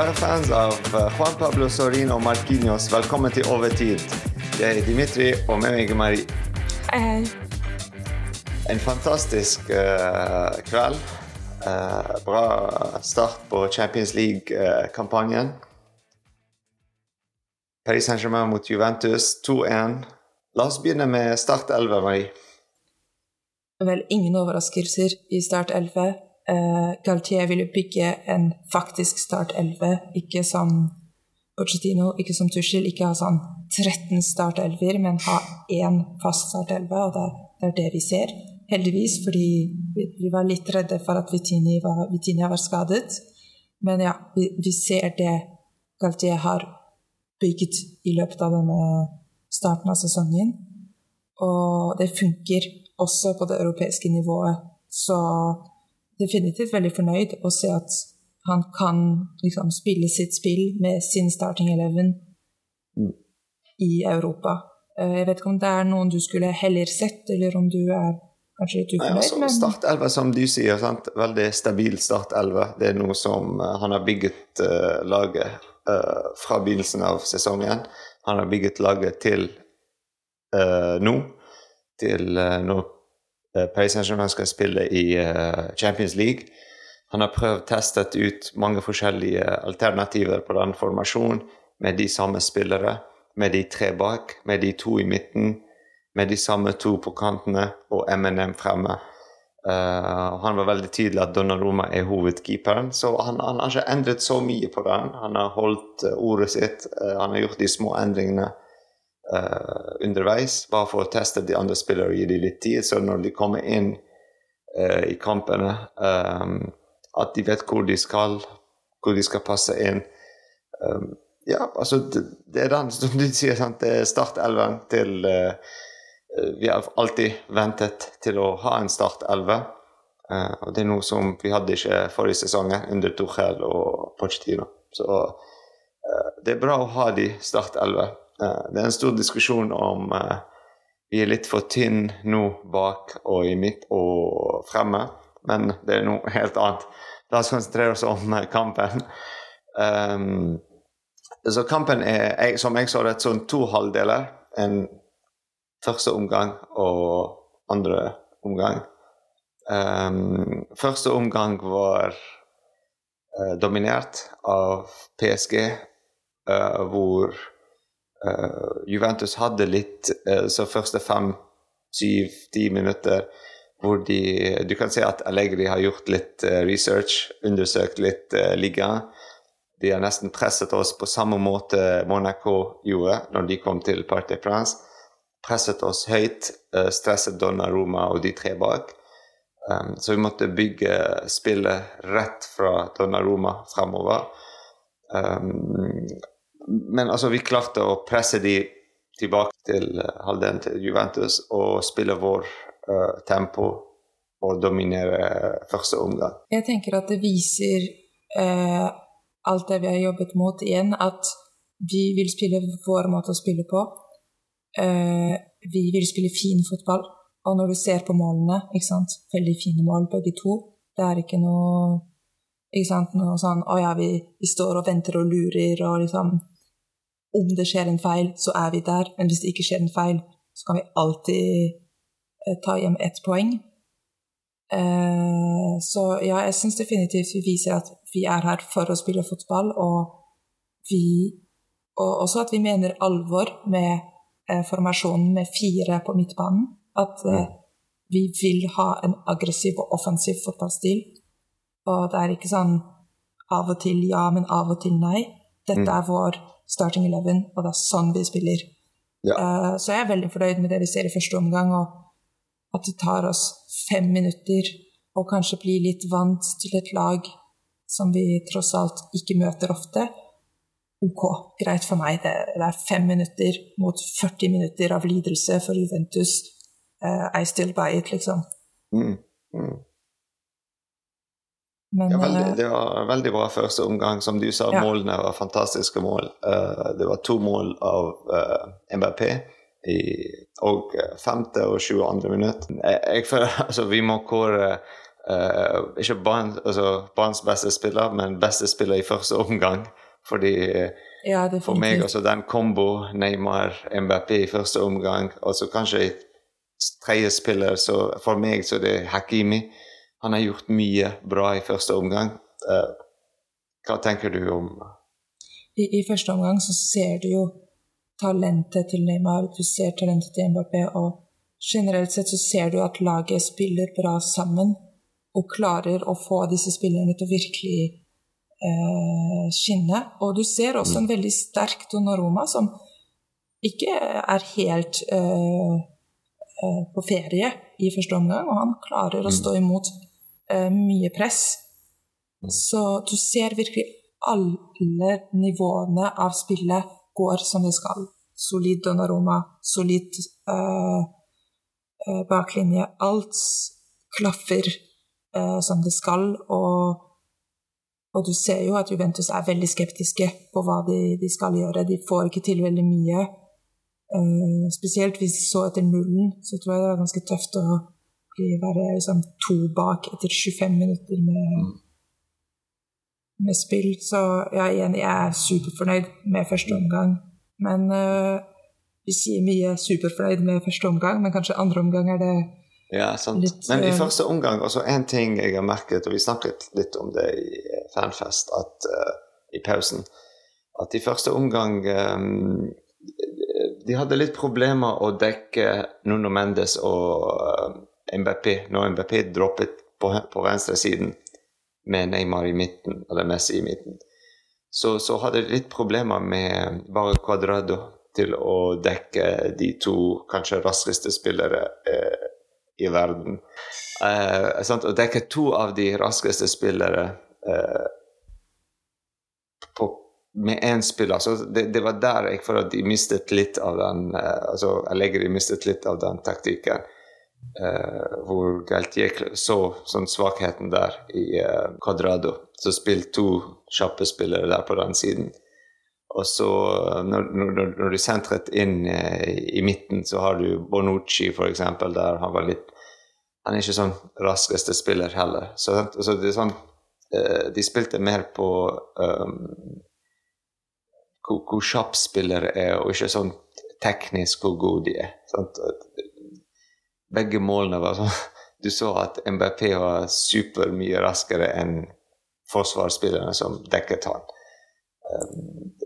Kjære fans av eh, Juan Pablo Sorin og Marquinhos, velkommen til Overtid. Det er Dimitri og med meg Marie. Hei, hei. En fantastisk uh, kveld. Uh, bra start på Champions League-kampanjen. Paris Saint-Germain mot Juventus 2-1. La oss begynne med Start 11, Marie. Vel, ingen overraskelser i Start 11. Uh, Galtier ville bygge en faktisk Start 11, ikke som Pochettino, ikke som Tuschel, ikke ha sånn 13 Start 11-er, men ha én fast Start 11, og det, er det vi ser. Heldigvis, fordi vi, vi var litt redde for at Vitini var, Vitini var skadet. Men ja, vi, vi ser det Galtier har bygget i løpet av denne starten av sesongen. Og det funker også på det europeiske nivået. Så definitivt veldig fornøyd å se at han kan liksom spille sitt spill med sin starting eleven Mm. i Europa. Eh, Jeg vet ikke om det er noen du skulle heller sett, eller om du er kanskje litt Nei, ufornøyd, altså, men Start 11, som du sier, sant? veldig stabil Start 11. Det er noe som eh, han har bygget uh, laget uh, fra begynnelsen av sesongen. Han har bygget laget til uh, nå. Til uh, uh, Paris Saint-Germain skal spille i eh, Champions League. Han har prøvd testet ut mange forskjellige alternativer på den formasjonen, med de samme spillere, med de tre bak, med de to i midten, med de samme to på kantene og MNM fremme. Uh, han var veldig tydelig at Donnaroma er hovedkeeperen, så han, han har ikke endret så mye på den. Han har holdt eh, ordet sitt, uh, han har gjort de små endringene eh, underveis, bare for å teste de andre spillere og gi dem litt tid, så når de kommer inn uh, i kampene, um, at de vet hvor de skal, hvor de skal passe inn. Um, ja, altså det, det er den, som du sier, sant? det er startelven til eh, Vi har alltid ventet til å ha en startelve. Uh, og det er noe som vi hadde ikke forrige sesong under Tuchel og Pochettino. Så uh, det er bra å ha de startelve. Uh, det er en stor diskusjon om eh, vi er litt for tynn nå bak og i midt og fremme, men det er noe helt annet. La oss konsentrere oss om eh, kampen. Um, så kampen er, som jeg så det, sånn to halvdeler. En første omgang og andre omgang. Um, første omgang var uh, dominert av PSG, uh, hvor eh, Juventus hadde litt eh, Så første fem, syv, ti minutter hvor de Du kan se at Allegri har gjort litt eh, research, undersøkt litt uh, ligaen. De har nesten presset oss på samme måte Monaco gjorde når de kom til Parti France. Presset oss høyt, uh, stresset Donnaroma og de tre bak. Um, så vi måtte bygge spillet rett fra Donnaroma fremover. Um, men altså, vi klarte å presse de tilbake til uh, halvdelen til Juventus og spille vår uh, tempo og dominere første omgang. jeg tenker at det viser uh, alt det vi har jobbet mot igjen, at vi vil spille vår måte å spille på. Uh, vi vil spille fin fotball. Og når du ser på målene, ikke sant, veldig fine mål begge to. Det er ikke noe ikke sant, noe sånn å ja, vi, vi står og venter og lurer og liksom Om det skjer en feil, så er vi der. Men hvis det ikke skjer en feil, så kan vi alltid eh, ta hjem ett poeng. Eh, så ja, jeg syns definitivt vi viser at vi er her for å spille fotball, og vi Og også at vi mener alvor med eh, formasjonen med fire på midtbanen. At vi vil ha en aggressiv og offensiv fotballstil. Og det er ikke sånn av og til ja, men av og til nei. Dette Mm. er vår starting eleven, og det er sånn vi spiller. Ja. Uh, så jeg er veldig fornøyd med det vi ser i første omgang, og at det tar oss fem minutter og kanskje bli litt vant til et lag som vi tross alt ikke møter ofte. Ok, greit for meg. Det, det er fem minutter mot 40 minutter av lidelse for Juventus. Uh, I still buy it, liksom. Mm, mm. Men Ja, veldig, eh, det var en veldig bra første omgang. Som du sa, Ja. målene var fantastiske mål. Uh, det var to mål av uh, MBP i og eh, femte og 22. minutt. Jeg, jeg føler altså vi må kåre uh, Ikke barns altså, beste spiller, men beste spiller i første omgang. Fordi Ja, for meg også den kombo Neymar-MBP i første omgang, og så kanskje tredje spiller, så for meg så det er Hakimi. Han har gjort mye bra i første omgang. Eh, hva tenker du om I, I første omgang så ser du jo talentet til Neymar, du ser talentet til Mbappé, og generelt sett så ser du at laget spiller bra sammen og klarer å få disse spillerne til å virkelig eh, skinne. Og du ser også en veldig sterk Donoroma som ikke er helt eh, eh, på ferie i første omgang, og han klarer å stå imot eh, mye press. Så du ser virkelig alle nivåene av spillet går som det skal. Solid Donnaroma, solid eh, baklinje. Alt klaffer som det skal, og, og du ser jo at Juventus er veldig skeptiske på hva de, de skal gjøre. De får ikke til veldig mye. Uh, spesielt hvis de så etter nullen, så tror jeg det var ganske tøft å bli, være liksom, to bak etter 25 minutter med, med spill. Så ja, igjen, jeg er superfornøyd med første omgang. Men uh, vi sier mye superfornøyd med første omgang, men kanskje andre omgang er det Ja, sant. Litt, Men i eh, første omgang, også en ting jeg har merket, og vi snakket litt om det i eh, Fanfest at, uh, i pausen, at i første omgang um, De hadde litt problemer å dekke Nuno Mendes og MBP når MBP droppet på, på venstresiden med Neymar i midten, eller Messi i midten. Så, så hadde de litt problemer med bare Cuadrado til å dekke de to kanskje raskeste spillere eh, i verden. Eh, sant? Å dekke to av de raskeste spillere eh, på, med én spiller så det, det var der jeg føler at de mistet litt av den eh, altså de mistet litt av den taktikken. Eh, hvor Galtier så sånn svakheten der i uh, Cuadrado. Så spilte to kjappe spillere der på den siden. Og så, eh, når, når, når de sentret inn uh, i midten, så har du Bonucci, for eksempel, der han var litt Han er ikke sånn raskeste spiller heller. Så, så det er sånn uh, De spilte mer på um, hvor, hvor kjapp spillere er, og ikke sånn teknisk hvor gode de er. Sant? Begge målene var sånn Du så at MBP var super mye raskere enn forsvarsspillerne som dekket han.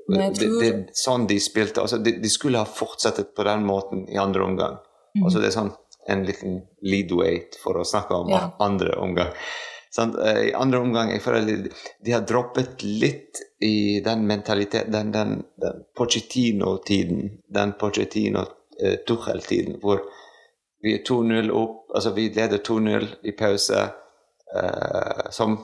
Det, tror- det er sånn de spilte. Altså, de, de skulle ha fortsatt på den måten i andre omgang. Mm. Altså, det er sånn en liten leadway for å snakke om Ja. andre omgang. Sånn, Eh, I andre omgang jeg føler de, de har droppet litt i den mentaliteten, den, den, den Pochettino-tiden, den Pochettino-Tuchel-tiden, hvor vi er 2-0 opp, altså vi leder 2-0 i pause, Uh, som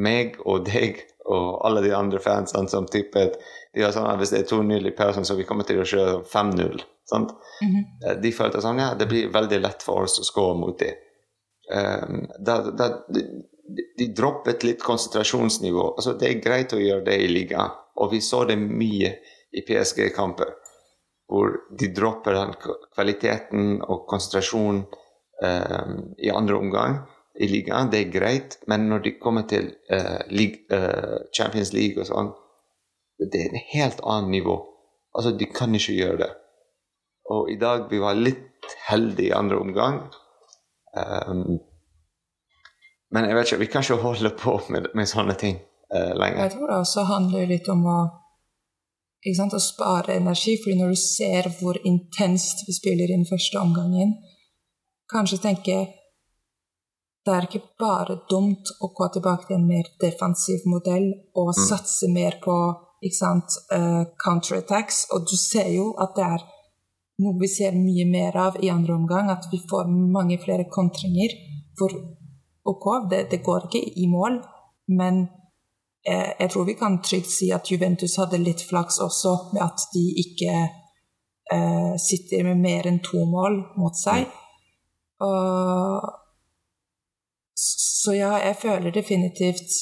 meg og deg og alle de andre fansene som tippet de var sånn at Hvis det er 2-0 i pausen, så vi kommer til å kjøre 5-0. Mm -hmm. De følte sånn, ja, det blir veldig lett for oss å score mot dem. Um, da, da, de, de droppet litt konsentrasjonsnivå. Altså, det er greit å gjøre det i ligaen, og vi så det mye i PSG-kamper. Hvor de dropper den kvaliteten og konsentrasjonen um, i andre omgang i ligaen. Det er greit, men når de kommer til eh, league, eh, Champions League og sånn, det er en helt annet nivå. Altså, de kan ikke gjøre det. Og i dag vi var litt heldige i andre omgang. Um, men jeg vet ikke, vi kan ikke holde på med, med sånne ting uh, lenger. Jeg tror det også handler litt om å, å spare energi, fordi når du ser hvor intenst vi spiller inn første omgangen, kanskje tenke det er ikke bare dumt å gå tilbake til en mer defensiv modell og satse mer på ikke sant, uh, counterattacks. Og du ser jo at det er noe vi ser mye mer av i andre omgang, at vi får mange flere kontringer. For ok, det, det går ikke i mål, men jeg tror vi kan trygt si at Juventus hadde litt flaks også med at de ikke eh, sitter med mer enn to mål mot seg. Og, så ja, jeg føler definitivt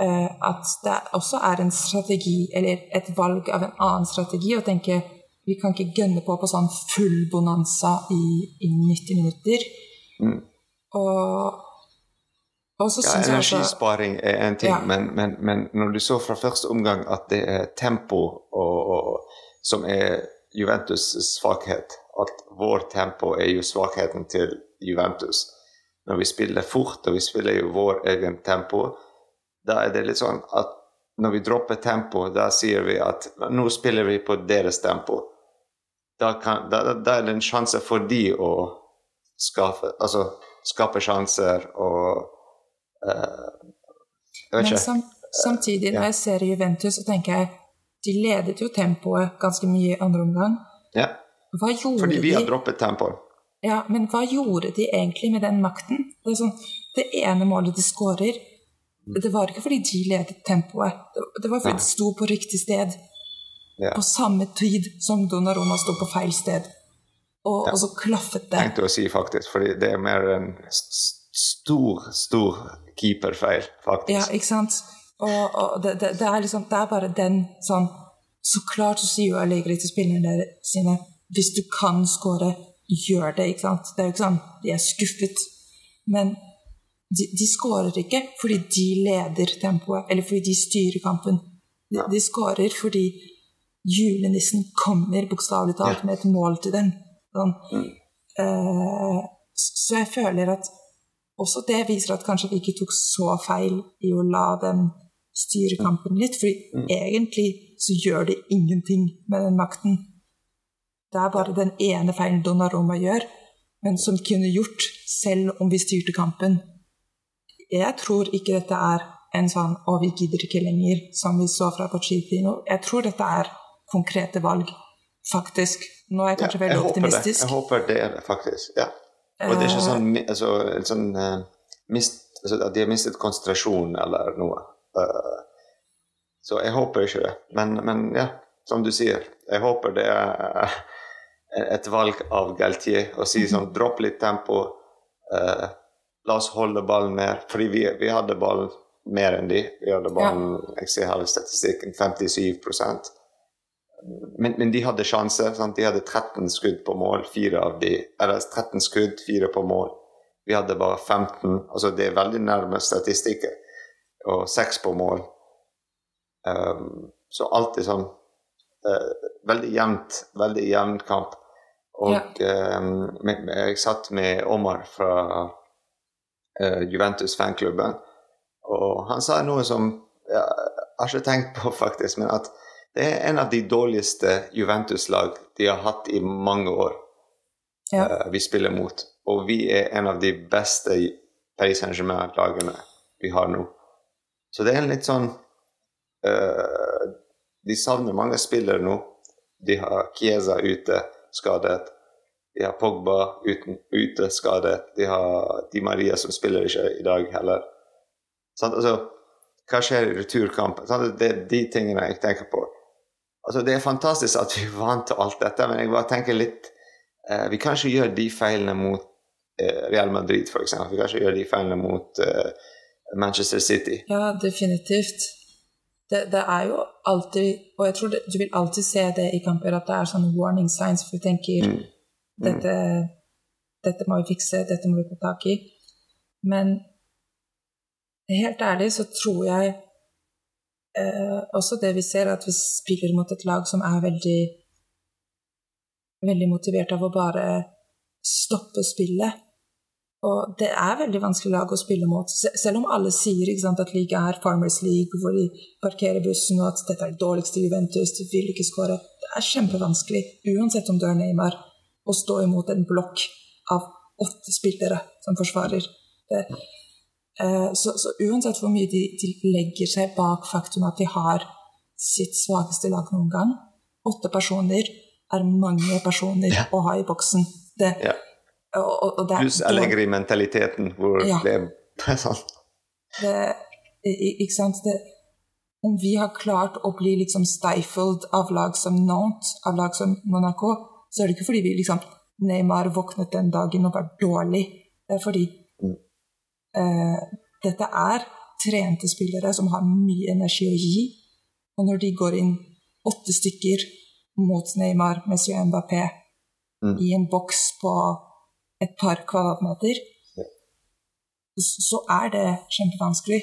eh, at det også er en strategi, eller et valg av en annen strategi, å tenke vi kan ikke gønne på på sånn full bonanza i, i 90 minutter. Mm. Og Ja, energisparing er en ting, Ja. men, men, men når du så fra første omgang at det er tempo og, og, som er Juventus' svakhet, at vår tempo er jo svakheten til Juventus. Når vi spiller fort, og vi spiller jo vår egen tempo, da er det litt sånn at når vi dropper tempo, da sier vi at nå spiller vi på deres tempo. Da, kan, da, da er det en sjanse for de å skaffe, altså, skape sjanser og Men ikke. sam, samtidig, når jeg ser Juventus, så tenker jeg de ledet jo tempoet ganske mye i andre omgang. Ja, Hva gjorde fordi vi de? har droppet tempoet. Ja, men hva gjorde de egentlig med den makten? Det, sånn, det ene målet de skårer, det var ikke fordi de ledet tempoet. Det- Det var fordi de sto på riktig sted Ja. på samme tid som Donnaroma sto på feil sted. Og, Ja. og så klaffet det. tenkte å si, faktisk. Fordi det er mer en stor, stor keeperfeil, faktisk. Ja, ikke sant? Og, og det, det, det er liksom, det er bare den sånn Så klart så sier jo Allegri til spillerne sine hvis du kan skåre, gjør det. ikke sant? Det er jo ikke sånn de er skuffet. Men de, de skårer ikke fordi de leder tempoet, eller fordi de styrer kampen. De, de skårer fordi julenissen kommer bokstavelig talt med et mål til dem. Sånn. Eh, så jeg føler at også det viser at kanskje vi ikke tok så feil i å la dem styre kampen litt. For egentlig så gjør det ingenting med den makten. Det er bare den ene feilen Donnaroma gjør, men som kunne gjort selv om vi styrte kampen. Jeg tror ikke dette er en sånn 'å, vi gidder ikke lenger', som vi så fra Pochettino. Jeg tror dette er konkrete valg, faktisk. Nå er jeg kanskje Ja, veldig håper det. optimistisk. Jeg håper det er det, faktisk. Ja. Og det er ikke Eh, sånn, altså, sånn eh, mist, altså, at de har mistet konsentrasjon eller noe. Eh, så jeg håper ikke det. Men, men ja, som du sier, jeg håper det er et valg av Galtier å si sånn dropp litt tempo. uh, la oss holde ballen mer. Fordi vi, vi hadde ballen mer enn de. Vi hadde ballen, jeg ser her statistikken, 57 men, men de hadde sjanser. Sant? De hadde 13 skudd på mål, fire av de Eller 13 skudd, fire på mål. Vi hadde bare 15. Altså det er veldig nærme statistikker. Og seks på mål. Um, så alltid sånn uh, Veldig jevnt. Veldig jevn kamp. Og um, med, med, jeg satt med Omar fra uh, Juventus-fanklubben, og han sa noe som jeg har ikke tenkt på, faktisk, men at det er en av de dårligste Juventus-lag de har hatt i mange år. Ja. Uh, vi spiller mot. Og vi er en av de beste Paris Saint-Germain-lagene vi har nå. Så det er en litt sånn uh, De savner mange spillere nå. De har Chiesa ute, skadet. De har Pogba uten, ute, skadet. De har Di Maria som spiller ikke i dag heller. Sånn, Altså, hva skjer i returkampen? Sånn, Det er de tingene jeg tenker på. Altså, det er fantastisk at vi er vant til alt dette, men jeg bare tenker litt eh, Vi kan ikke gjøre de feilene mot eh, Real Madrid, f.eks. Vi kan ikke gjøre de feilene mot eh, Manchester City. Ja, definitivt. Det, det er jo alltid Og jeg tror det, du vil alltid se det i kamper, at det er sånne warning signs, for du tenker Mm. dette, dette må vi fikse, dette må vi få tak i. Men helt ærlig så tror jeg eh, også det vi ser, at vi spiller mot et lag som er veldig veldig motivert av å bare stoppe spillet. Og det er veldig vanskelig lag å spille mot. Selv om alle sier sant, at liga er Farmers League, hvor de parkerer bussen, og at dette er det dårligste Juventus, de vil ikke skåre. Det er kjempevanskelig, uansett om du er Neymar, å stå imot en blokk av åtte spillere som forsvarer. Det, så, så uansett hvor mye de, de legger seg bak faktum at de har sitt svakeste lag noen gang, åtte personer er mange personer Ja. å ha i boksen. Det, Ja. og, og, det Pluss Allegri-mentaliteten, hvor Ja. det er sånn det, ikke sant? Det, om vi har klart å bli liksom stifled av lag som Nantes, av lag som Monaco, så er det ikke fordi vi liksom Neymar våknet den dagen og var dårlig. Det er fordi Mm. eh, dette er trente spillere som har mye energi å gi. Og når de går inn åtte stykker mot Neymar, Messi og Mbappé Mm. i en boks på et par kvadratmeter, så er det kjempevanskelig.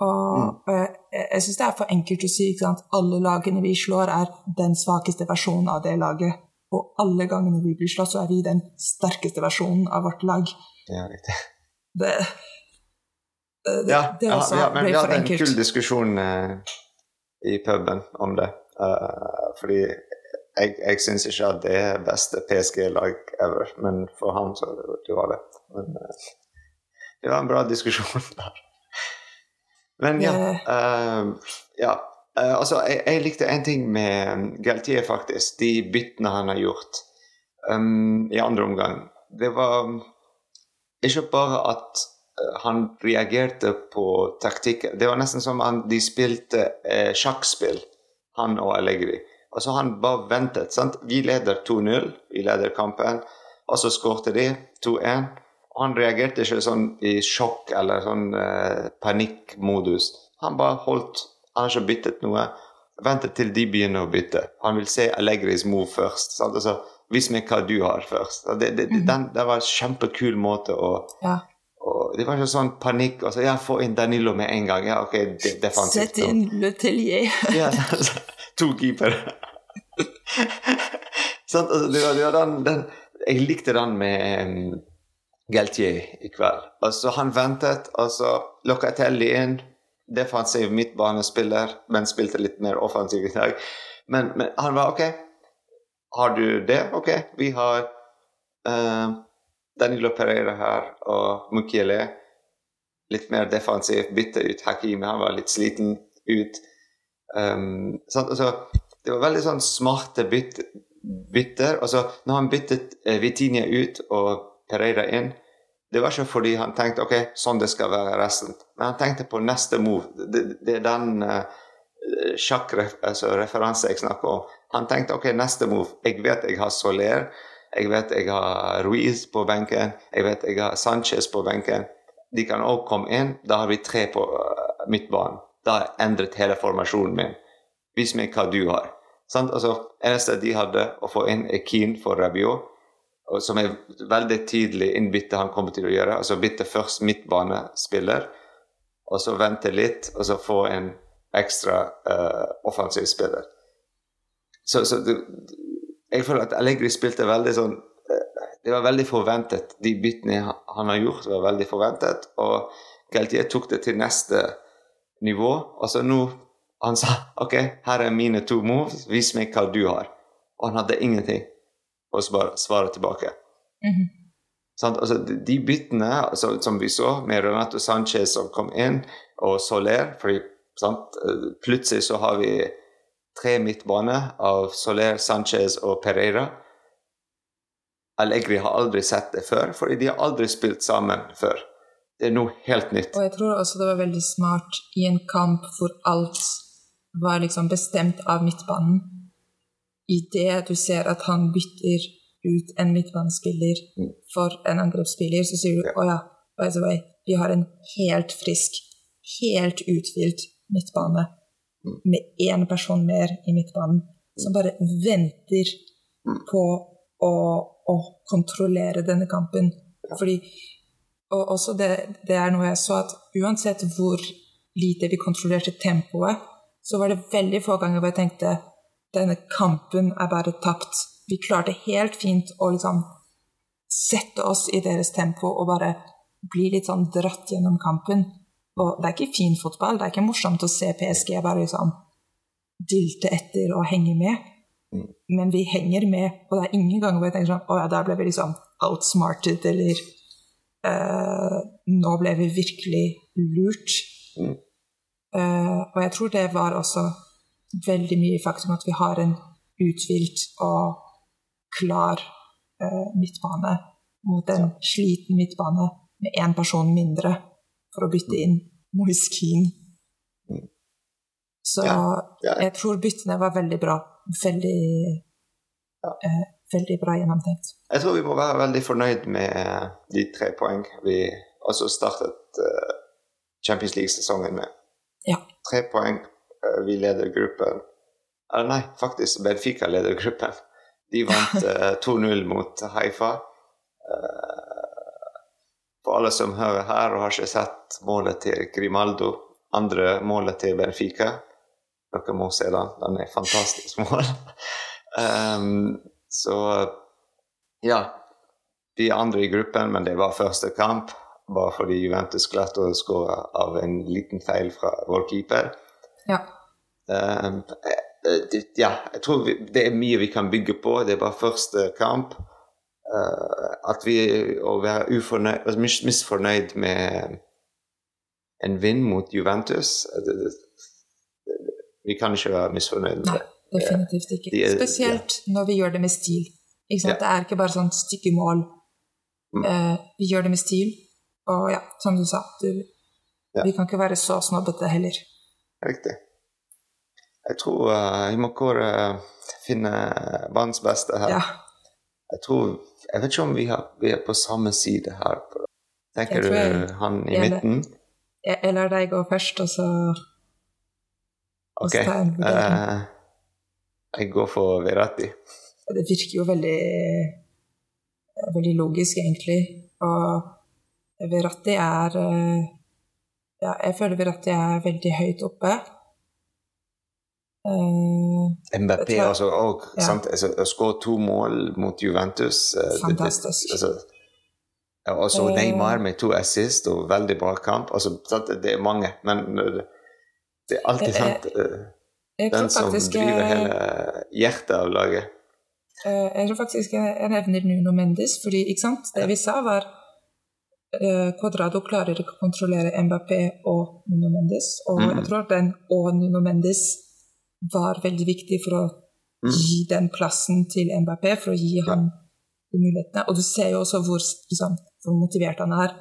Og, Mm. jeg, jeg syns det er for enkelt å si at alle lagene vi slår, er den svakeste versjonen av det laget. Og alle gangene vi blir slått, så er vi den sterkeste versjonen av vårt lag. Ja, riktig. Det, det, Ja, det også ja, men ble vi hadde en kul diskusjon uh, i puben om det. Uh, fordi jeg, jeg syns ikke at det er beste PSG-lag ever, men for han så det var det. Men uh, det var en bra diskusjon der. Men ja. ja. Altså, jeg, jeg likte en ting med Galtier, faktisk. De byttene han har gjort um, i andre omgang. Det var ikke bare at eh, han reagerte på taktikken. Det var nesten som han, de spilte eh, sjakkspill, han og Allegri. Altså Han bare ventet. sant? Vi leder 2-0, vi leder kampen, og så skårte de 2-1. Og han reagerte ikke sånn i sjokk eller sånn eh, panikkmodus. Han bare holdt Han har ikke byttet noe. Ventet til de begynner å bytte. Han vil se Allegris move først. sant? Altså, Vis meg hva du har først. Det, det, Mhm. den, det var en kjempekul måte å Ja. og Det var ikke sånn panikk. Altså, ja, Få inn Danilo med en gang. Ja, ok, det, det Sett inn Le Tellier. ja, to keepere. sånn, altså, det var, det var den, den, jeg likte den med um, Galtier i kveld. Altså, han ventet, og så Locatelli inn. Defensiv midtbanespiller, men spilte litt mer offensiv i dag. Men, men han var OK. Har du det? OK. Vi har uh, Danilo Pereira her og Mukiele. Litt mer defensiv. Bytte ut Hakimi, han var litt sliten ut. Um, så, Altså, det var veldig sånn smarte byt, bytter. Altså, når han byttet uh, Vitinia ut og Pereira inn, det var ikke fordi han tenkte ok, sånn det skal være resten, men han tenkte på neste move. Det, det er den uh, sjakkreferanse altså, referanse jeg snakker om. Han tenkte ok, neste move. Jeg vet jeg har Soler, jeg vet jeg har Ruiz på benken, jeg vet jeg har Sanchez på benken. De kan òg komme inn. Da har vi tre på uh, midtbanen. Da har jeg endret hele formasjonen min. Vis meg hva du har. Sant? Altså, eneste de hadde å få inn, er Keane for Rabiot som er veldig tydelig innbytte han kommer til å gjøre. Altså bytte først midtbanespiller, og så vente litt, og så få en ekstra uh, offensiv spiller. Så, så det, jeg føler at Allegri spilte veldig sånn uh, Det var veldig forventet. De byttene han har gjort, var veldig forventet. Og Galtier tok det til neste nivå. Og så nå Han sa OK, her er mine to moves, vis meg hva du har. Og han hadde ingenting bare svare tilbake. Mm -hmm. sånn, Altså, de, de byttene altså, som vi så, med Renato Sanchez som kom inn, og Soler fordi, sant? eh, Plutselig så har vi tre midtbane av Soler, Sanchez og Pereira. Allegri har aldri sett det før, fordi de har aldri spilt sammen før. Det er noe helt nytt. Og jeg tror også det var veldig smart i en kamp hvor alt var liksom bestemt av midtbanen. I det du ser at han bytter ut en midtbanespiller Mm. for en angrepsspiller, så sier du Ja. å ja, by the way, vi har en helt frisk, helt uthvilt midtbane. Med én person mer i midtbanen, som bare venter på å, å kontrollere denne kampen. Fordi og også det, det er noe jeg så at uansett hvor lite vi kontrollerte tempoet, så var det veldig få ganger hvor jeg tenkte denne kampen er bare tapt. Vi klarte helt fint å liksom sette oss i deres tempo og bare bli litt sånn dratt gjennom kampen. Og det er ikke fin fotball, det er ikke morsomt å se PSG bare liksom dilte etter og henge med. Mm. Men vi henger med, og det er ingen ganger hvor jeg tenker sånn Å ja, der ble vi liksom outsmarted, eller uh, Nå ble vi virkelig lurt. Mm. Eh, og jeg tror det var også veldig mye faktum at vi har en uthvilt og klar uh, midtbane mot en sliten midtbane med én person mindre for å bytte inn Moiskin. Så Ja, ja. jeg tror byttene var veldig bra. Veldig, eh, veldig bra gjennomtenkt. Jeg tror vi må være veldig fornøyd med de tre poeng vi også startet eh, Champions League-sesongen med. Ja. Tre poeng. eh, vi leder gruppen. Eller nei, faktisk Benfica leder gruppen. De vant eh, 2-0 mot Haifa. Eh, for alle som hører her og har ikke sett målet til Grimaldo, andre målet til Benfica Dere må se den. Den er fantastisk mål. um, så ja. Vi er andre i gruppen, men det var første kamp. Bare fordi Juventus klarte å skåre av en liten feil fra vår keeper. Ja. Um, ja, jeg tror vi, det er mye vi kan bygge på. Det er bare første kamp. Uh, at vi å være ufornøyd, altså mis, misfornøyd med en vinn mot Juventus det, det, det, Vi kan ikke være misfornøyd med det. Nei, definitivt ikke. De, Spesielt ja. når vi gjør det med stil. Ja. Det er ikke bare sånn stykke mål. Mm. Uh, vi gjør det med stil. Og ja, som du sa, du, ja. vi kan ikke være så snobbete heller. Riktig. Jeg tror uh, vi må kåre finne banens beste her. Ja. Jeg tror Jeg vet ikke om vi, har, vi er på samme side her. Tenker du han i jeg midten? Jeg, jeg lar deg gå først, og så Ok. Uh, jeg går for Verratti. Det virker jo veldig, veldig logisk, egentlig. Og Verratti er uh, Ja, jeg føler Verratti er veldig høyt oppe. Uh, Mbappé tror, altså, og, ja. altså, å skåre to mål mot Juventus uh, Fantastisk. Det, det, altså, og så uh, Neymar med to assist og veldig bra kamp. Altså, det er mange, men det er alltid sant Den som driver hele hjertet av laget. jeg tror faktisk jeg nevner Nuno Mendes, fordi det vi sa, var Quadrado klarer ikke å kontrollere Mbappé og Nuno Mendes. Og jeg tror den og Nuno Mendes var veldig viktig for å mm. gi den plassen til Mbappé, for å gi ham de mulighetene. Og du ser jo også hvor, liksom, hvor motivert han er.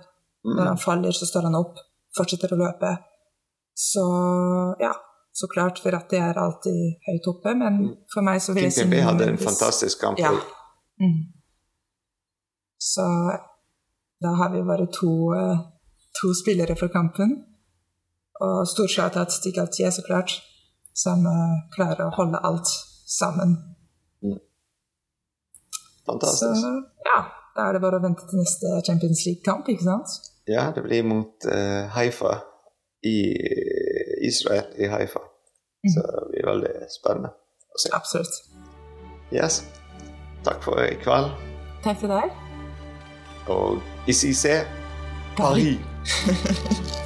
Mm. Når han faller, så står han opp, fortsetter å løpe. Så ja, så klart, for at det er alltid høyt oppe, men mm. for meg så vil jeg si hadde en fantastisk kamp. Ja. Mm. Så da har vi bare to, eh, to spillere for kampen. Og stor shout-out til Galtier, så klart som uh, klarer å holde alt sammen. Mm. Fantastisk. Så ja, da er det bare å vente til neste Champions League-kamp, ikke sant? Ja, det blir mot uh, Haifa i Israel, i Haifa. Mm. Så det blir veldig spennende å se. Absolutt. Yes. Takk for i kveld. Takk for deg. Og ici c'est Paris.